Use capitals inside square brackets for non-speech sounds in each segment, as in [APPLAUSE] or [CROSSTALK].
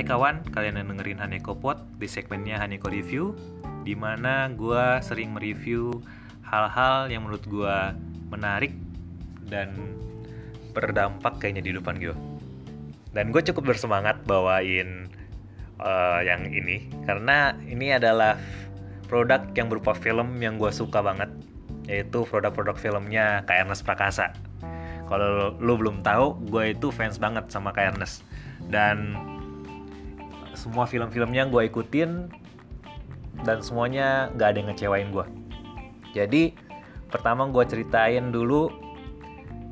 Hai kawan, kalian yang dengerin Haneko Pod di segmennya Haneko Review di mana gue sering mereview hal-hal yang menurut gue menarik dan berdampak kayaknya di depan gue. Dan gue cukup bersemangat bawain uh, yang ini karena ini adalah produk yang berupa film yang gue suka banget yaitu produk-produk filmnya Kak Ernest Prakasa. Kalau lo belum tahu, gue itu fans banget sama Kak Ernest dan semua film-filmnya gue ikutin dan semuanya nggak ada yang ngecewain gue jadi pertama gue ceritain dulu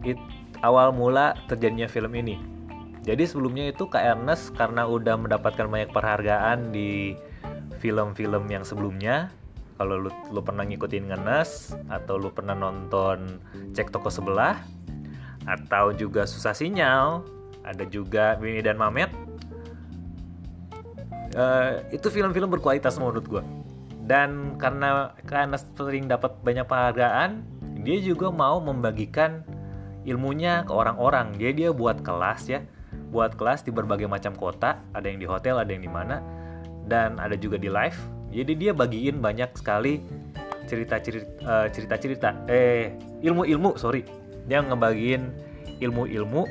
it, awal mula terjadinya film ini. Jadi sebelumnya itu Kak Ernest karena udah mendapatkan banyak penghargaan di film-film yang sebelumnya kalau lu, lu pernah ngikutin ngenes atau lu pernah nonton cek toko sebelah atau juga susah sinyal ada juga Winnie dan Mamet uh, itu film-film berkualitas menurut gue dan karena karena sering dapat banyak penghargaan dia juga mau membagikan ilmunya ke orang-orang. Dia dia buat kelas ya. Buat kelas di berbagai macam kota. Ada yang di hotel ada yang di mana. Dan ada juga di live. Jadi dia bagiin banyak sekali cerita-cerita uh, cerita-cerita. Eh ilmu-ilmu sorry. Dia ngebagiin ilmu-ilmu.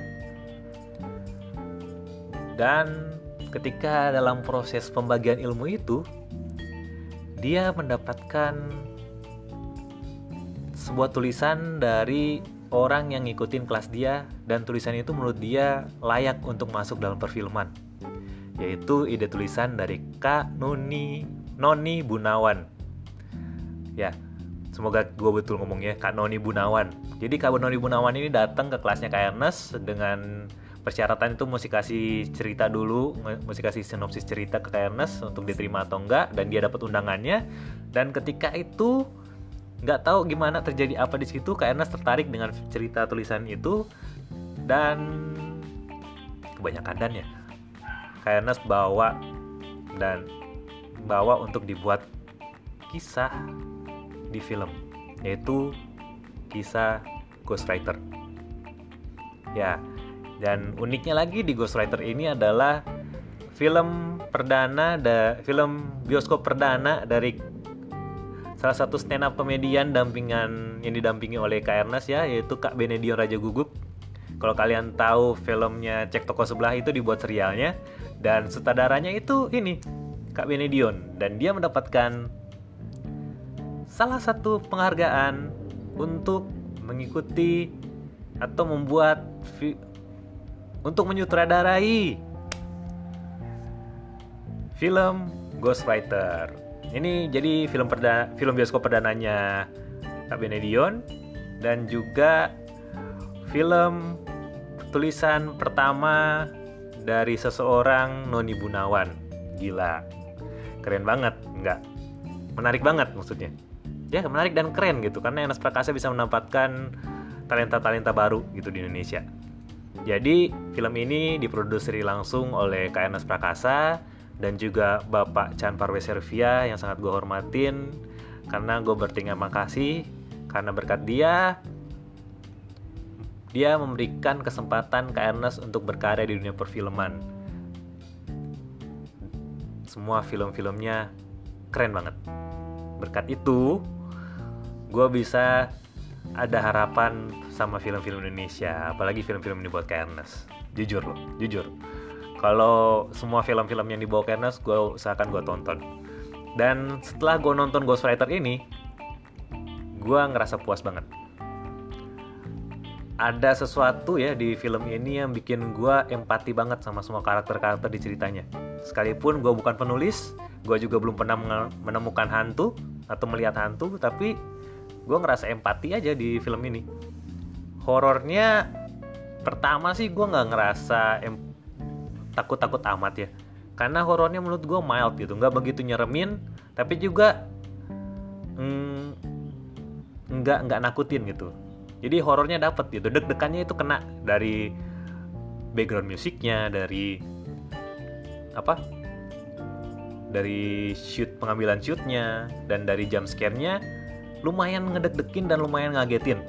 Dan ketika dalam proses pembagian ilmu itu dia mendapatkan sebuah tulisan dari orang yang ngikutin kelas dia dan tulisan itu menurut dia layak untuk masuk dalam perfilman yaitu ide tulisan dari Kak Noni Noni Bunawan. Ya semoga gue betul ngomongnya Kak Noni Bunawan. Jadi Kak Noni Bunawan ini datang ke kelasnya Kak Ernest dengan persyaratan itu mesti kasih cerita dulu, mesti kasih sinopsis cerita ke Ernest untuk diterima atau enggak dan dia dapat undangannya. Dan ketika itu nggak tahu gimana terjadi apa di situ Kak tertarik dengan cerita tulisan itu dan kebanyakan dan ya Kak bawa dan bawa untuk dibuat kisah di film yaitu kisah Ghostwriter ya dan uniknya lagi di Ghostwriter ini adalah film perdana da film bioskop perdana dari salah satu stand up komedian dampingan yang didampingi oleh Kak Ernest ya yaitu Kak Benedion Raja Gugup. Kalau kalian tahu filmnya Cek Toko Sebelah itu dibuat serialnya dan sutradaranya itu ini Kak Benedion dan dia mendapatkan salah satu penghargaan untuk mengikuti atau membuat untuk menyutradarai film Ghostwriter. Ini jadi film perdana, film bioskop perdananya Kak Benedion dan juga film tulisan pertama dari seseorang Noni Bunawan. Gila. Keren banget, enggak? Menarik banget maksudnya. Ya, menarik dan keren gitu karena Enes Prakasa bisa menempatkan talenta-talenta baru gitu di Indonesia. Jadi film ini diproduksi langsung oleh KNS Prakasa dan juga Bapak Chan Parweservia yang sangat gue hormatin karena gue berterima kasih karena berkat dia dia memberikan kesempatan ke Ernest untuk berkarya di dunia perfilman. Semua film-filmnya keren banget. Berkat itu, gue bisa ada harapan sama film-film Indonesia, apalagi film-film dibuat ke Ernest. Jujur loh, jujur. Kalau semua film-film yang dibawa Ernest, gue usahakan gue tonton. Dan setelah gue nonton Ghostwriter ini, gue ngerasa puas banget. Ada sesuatu ya di film ini yang bikin gue empati banget sama semua karakter-karakter di ceritanya. Sekalipun gue bukan penulis, gue juga belum pernah menemukan hantu atau melihat hantu, tapi gue ngerasa empati aja di film ini. Horornya pertama sih gue nggak ngerasa takut-takut amat ya. Karena horornya menurut gue mild gitu nggak begitu nyeremin tapi juga mm, nggak nggak nakutin gitu. Jadi horornya dapet gitu deg-degannya itu kena dari background musiknya dari apa dari shoot pengambilan shootnya dan dari jump scare-nya lumayan ngedek-dekin dan lumayan ngagetin.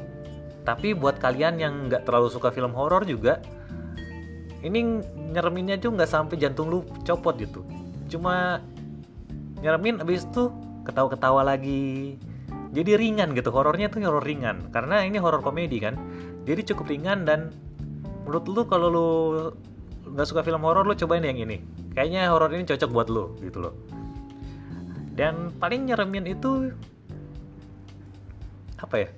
Tapi buat kalian yang nggak terlalu suka film horor juga ini nyereminnya tuh nggak sampai jantung lu copot gitu. Cuma nyeremin abis itu ketawa-ketawa lagi. Jadi ringan gitu horornya tuh horor ringan. Karena ini horor komedi kan. Jadi cukup ringan dan menurut lu kalau lu nggak suka film horor lu cobain yang ini. Kayaknya horor ini cocok buat lu gitu loh. Dan paling nyeremin itu apa ya?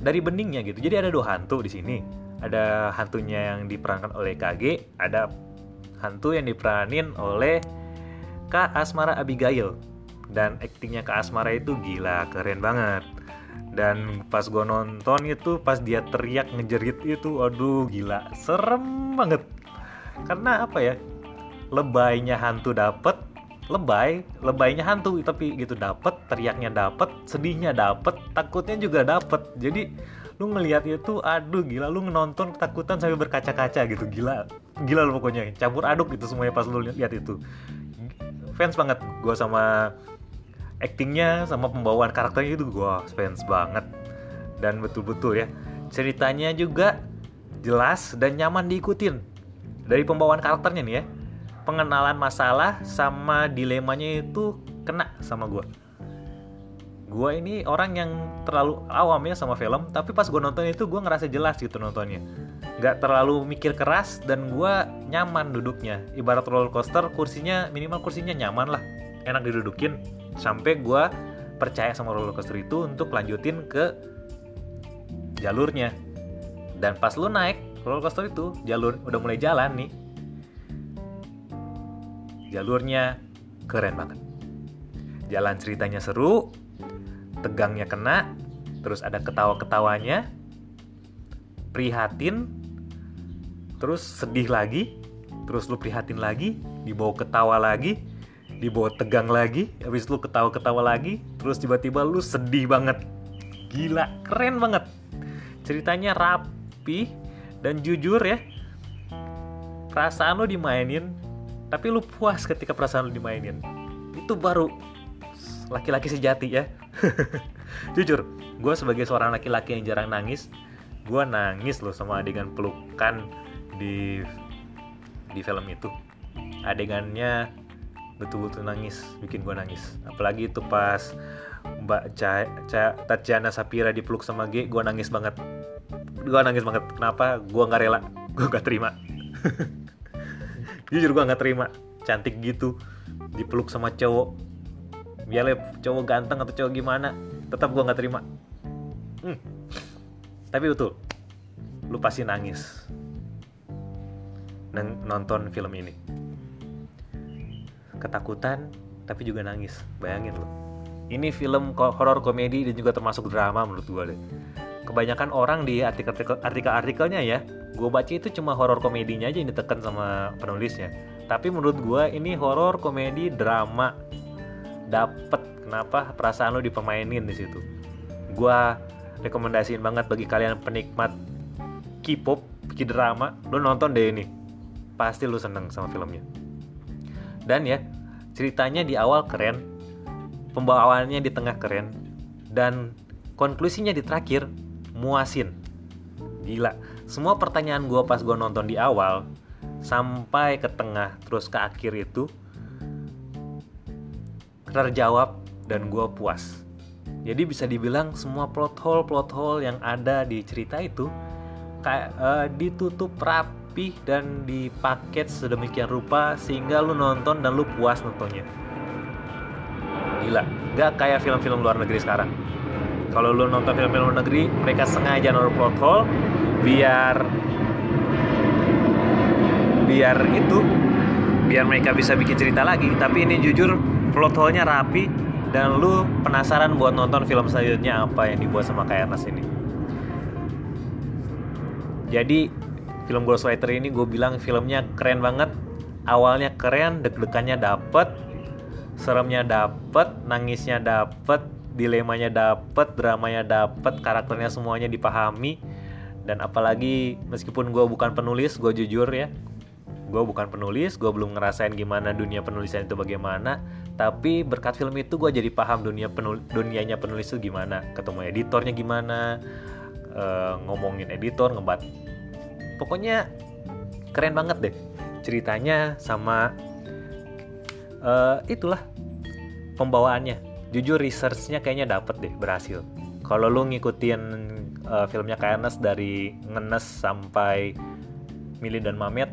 Dari beningnya gitu. Jadi ada dua hantu di sini. Ada hantunya yang diperankan oleh KG ada hantu yang diperanin oleh Kak Asmara Abigail. Dan aktingnya Kak Asmara itu gila keren banget. Dan pas gue nonton itu pas dia teriak ngejerit itu aduh gila. Serem banget. Karena apa ya? Lebaynya hantu dapet lebay lebaynya hantu tapi gitu dapet teriaknya dapet sedihnya dapet takutnya juga dapet. Jadi lu ngelihatnya tuh aduh gila lu nonton ketakutan sampai berkaca-kaca gitu. Gila gila lu pokoknya. Campur aduk gitu semuanya pas lu lihat itu. Fans banget. Gue sama actingnya sama pembawaan karakternya itu gue fans banget. Dan betul-betul ya ceritanya juga jelas dan nyaman diikutin. Dari pembawaan karakternya nih ya pengenalan masalah sama dilemanya itu kena sama gue gue ini orang yang terlalu awam ya sama film tapi pas gue nonton itu gue ngerasa jelas gitu nontonnya. Nggak terlalu mikir keras dan gue nyaman duduknya. Ibarat roller coaster kursinya minimal kursinya nyaman lah. Enak didudukin. Sampai gue percaya sama roller coaster itu untuk lanjutin ke jalurnya. Dan pas lu naik roller coaster itu jalur udah mulai jalan nih jalurnya keren banget jalan ceritanya seru tegangnya kena, terus ada ketawa-ketawanya, prihatin, terus sedih lagi, terus lu prihatin lagi, dibawa ketawa lagi, dibawa tegang lagi, habis lu ketawa-ketawa lagi, terus tiba-tiba lu sedih banget. Gila, keren banget. Ceritanya rapi dan jujur ya. Perasaan lu dimainin, tapi lu puas ketika perasaan lu dimainin. Itu baru laki-laki sejati ya. [LAUGHS] Jujur gue sebagai seorang laki-laki yang jarang nangis gue nangis loh sama adegan pelukan di di film itu. Adegannya betul-betul nangis bikin gue nangis. Apalagi itu pas Mbak Ca Ca Tatiana Sapira dipeluk sama G gue nangis banget. Gue nangis banget. Kenapa? Gue nggak rela. Gue nggak terima [LAUGHS] jujur gue nggak terima. Cantik gitu dipeluk sama cowok. Biarlah cowok ganteng atau cowok gimana tetap gue nggak terima. Hmm. tapi betul lu pasti nangis neng nonton film ini. Ketakutan tapi juga nangis. Bayangin lo ini film horor komedi dan juga termasuk drama menurut gue deh. Kebanyakan orang di artikel-artikelnya ya gue baca itu cuma horor komedinya aja yang ditekan sama penulisnya. Tapi menurut gue ini horor komedi drama. Dapet kenapa? Perasaan lo dipermainin di situ. Gua rekomendasiin banget bagi kalian penikmat K-pop K-drama lo nonton deh ini. Pasti lo seneng sama filmnya. Dan ya ceritanya di awal keren pembawaannya di tengah keren dan konklusinya di terakhir muasin gila semua pertanyaan gue pas gue nonton di awal sampai ke tengah terus ke akhir itu terjawab dan gue puas. Jadi bisa dibilang semua plot hole plot hole yang ada di cerita itu kayak uh, ditutup rapi dan dipaket sedemikian rupa sehingga lu nonton dan lu puas nontonnya. Gila, gak kayak film-film luar negeri sekarang. Kalau lu nonton film-film luar negeri, mereka sengaja naruh plot hole biar biar itu biar mereka bisa bikin cerita lagi. Tapi ini jujur plot hole-nya rapi dan lu penasaran buat nonton film selanjutnya apa yang dibuat sama Kak ini. Jadi film Ghostwriter ini gue bilang filmnya keren banget. Awalnya keren, deg-degannya dapet, seremnya dapet, nangisnya dapet, dilemanya dapet, dramanya dapet, karakternya semuanya dipahami. Dan apalagi meskipun gue bukan penulis, gue jujur ya, gue bukan penulis, gue belum ngerasain gimana dunia penulisan itu bagaimana tapi berkat film itu gue jadi paham dunia penul dunianya penulis itu gimana ketemu editornya gimana uh, ngomongin editor ngebat. Pokoknya keren banget deh ceritanya sama uh, itulah pembawaannya. Jujur researchnya kayaknya dapet deh berhasil kalau lu ngikutin uh, filmnya Kayanes dari ngenes sampai Mili dan Mamet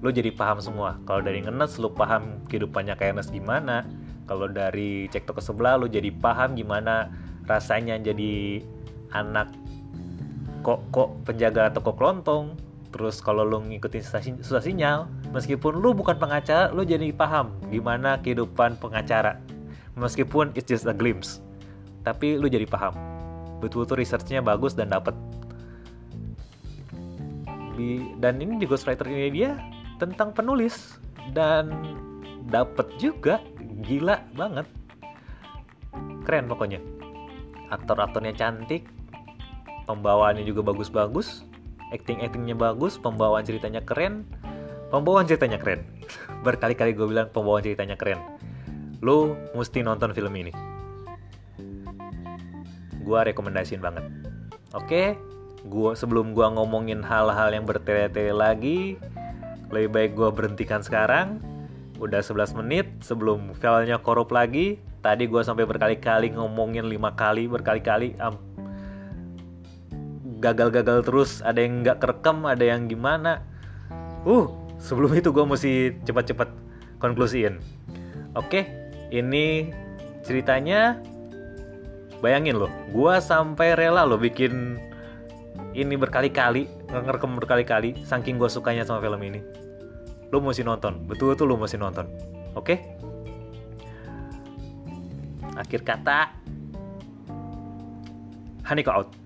lu jadi paham semua. Kalau dari ngenes lu paham kehidupannya Kayanes gimana kalau dari cek toko sebelah lu jadi paham gimana rasanya jadi anak kok kok penjaga toko kelontong. Terus kalau lu ngikutin susah sinyal meskipun lu bukan pengacara lu jadi paham gimana kehidupan pengacara. Meskipun it's just a glimpse. Tapi lu jadi paham betul-betul researchnya bagus dan dapet. Dan ini di ghostwriter ini dia tentang penulis dan dapet juga gila banget. Keren pokoknya. Aktor-aktornya cantik pembawaannya juga bagus-bagus acting-actingnya bagus pembawaan ceritanya keren. Pembawaan ceritanya keren. [LAUGHS] Berkali-kali gue bilang pembawaan ceritanya keren. Lo mesti nonton film ini gue rekomendasiin banget. Oke gua sebelum gue ngomongin hal-hal yang bertele-tele lagi lebih baik gue berhentikan sekarang. Udah 11 menit sebelum filenya korup lagi. Tadi gue sampai berkali-kali ngomongin lima kali berkali-kali gagal-gagal terus. Ada yang nggak kerekam ada yang gimana? Uh sebelum itu gue mesti cepat-cepat konklusiin oke ini ceritanya bayangin loh gue sampai rela loh bikin ini berkali-kali ngerekam berkali-kali saking gue sukanya sama film ini lo mesti nonton betul-betul lo mesti nonton oke okay? akhir kata Hanika out